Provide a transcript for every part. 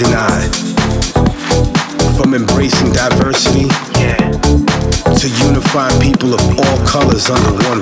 denied. From embracing diversity yeah. to unifying people of all colors under one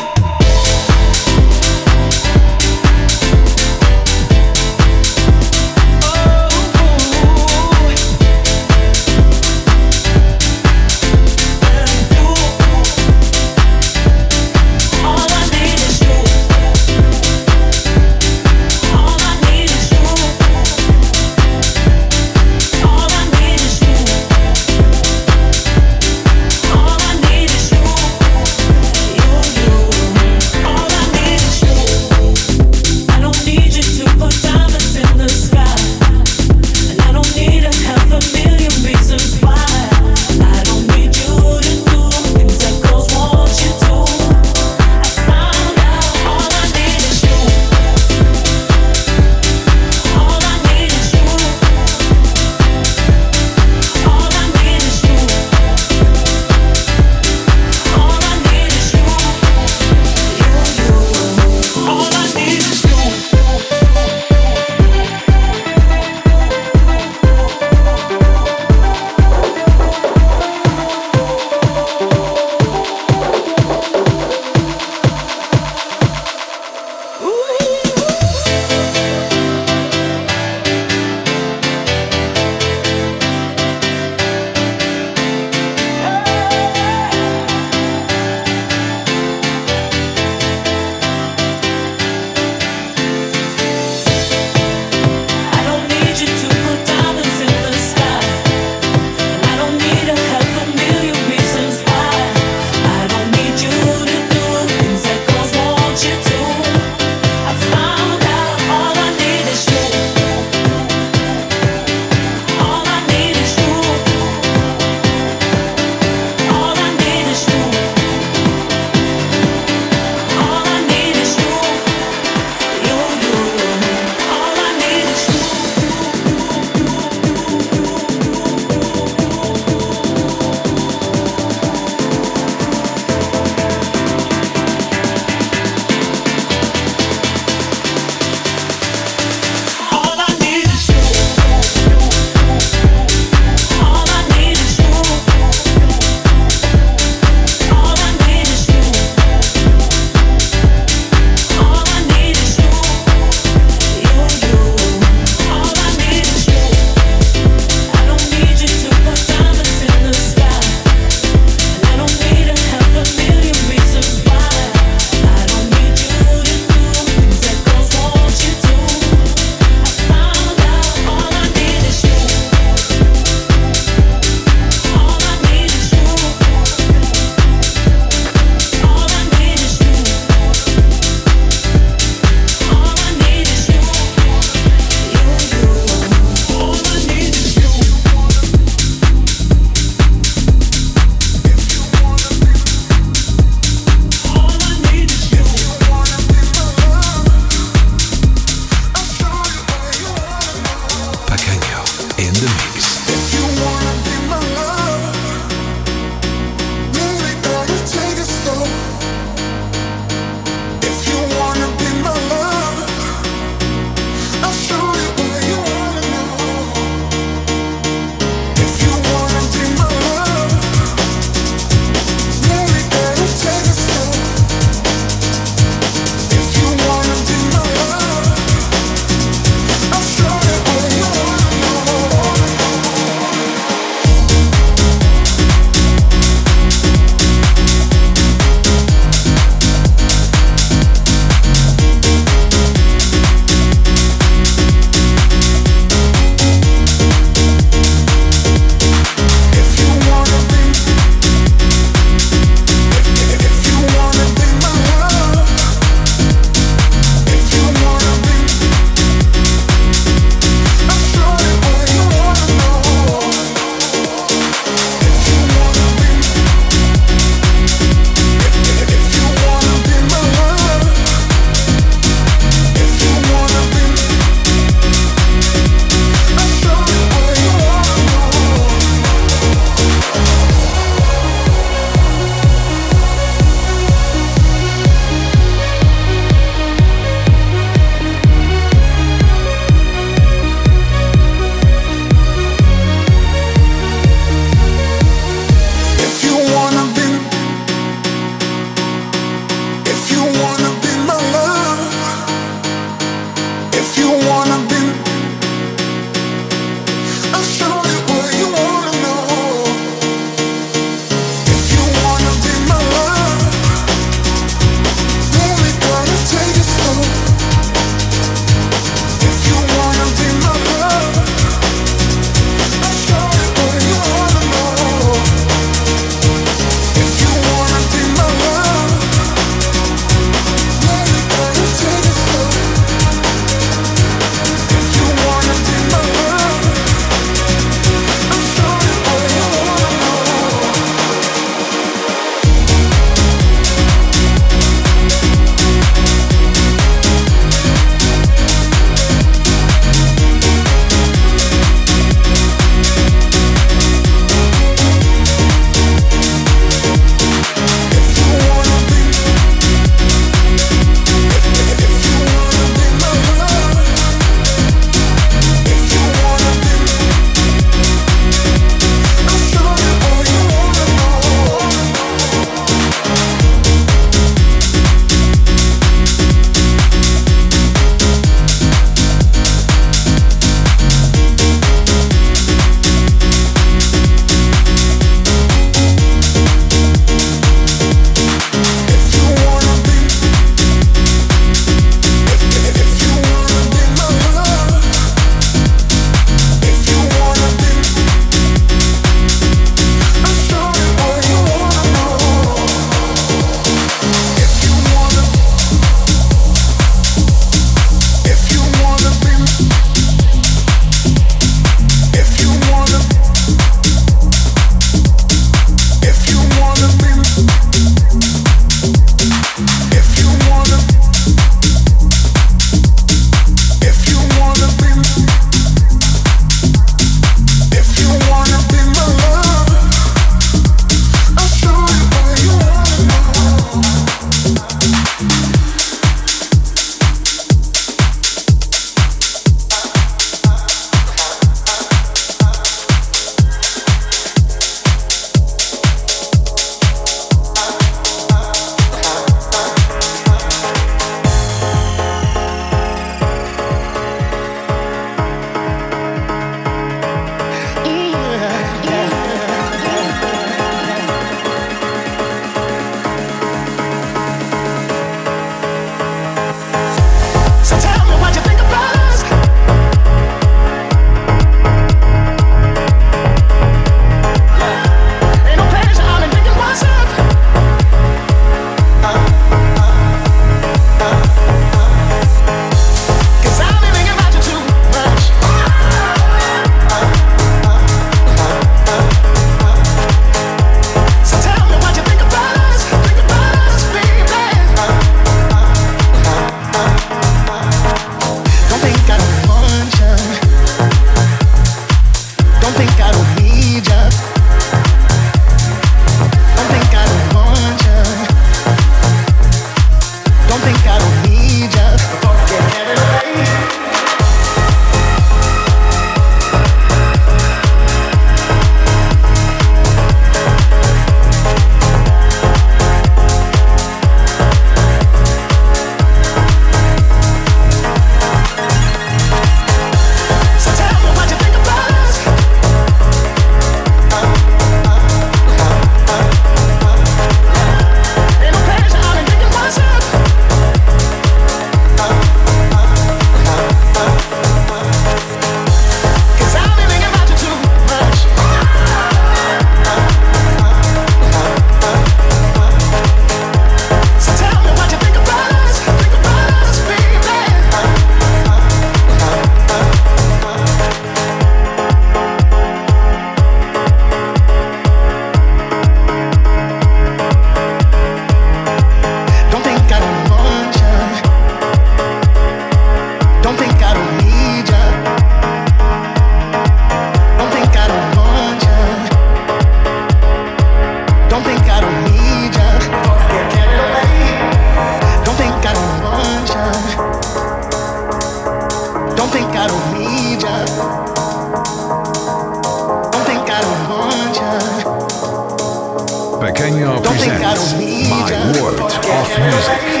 Kenya presents My World of Music.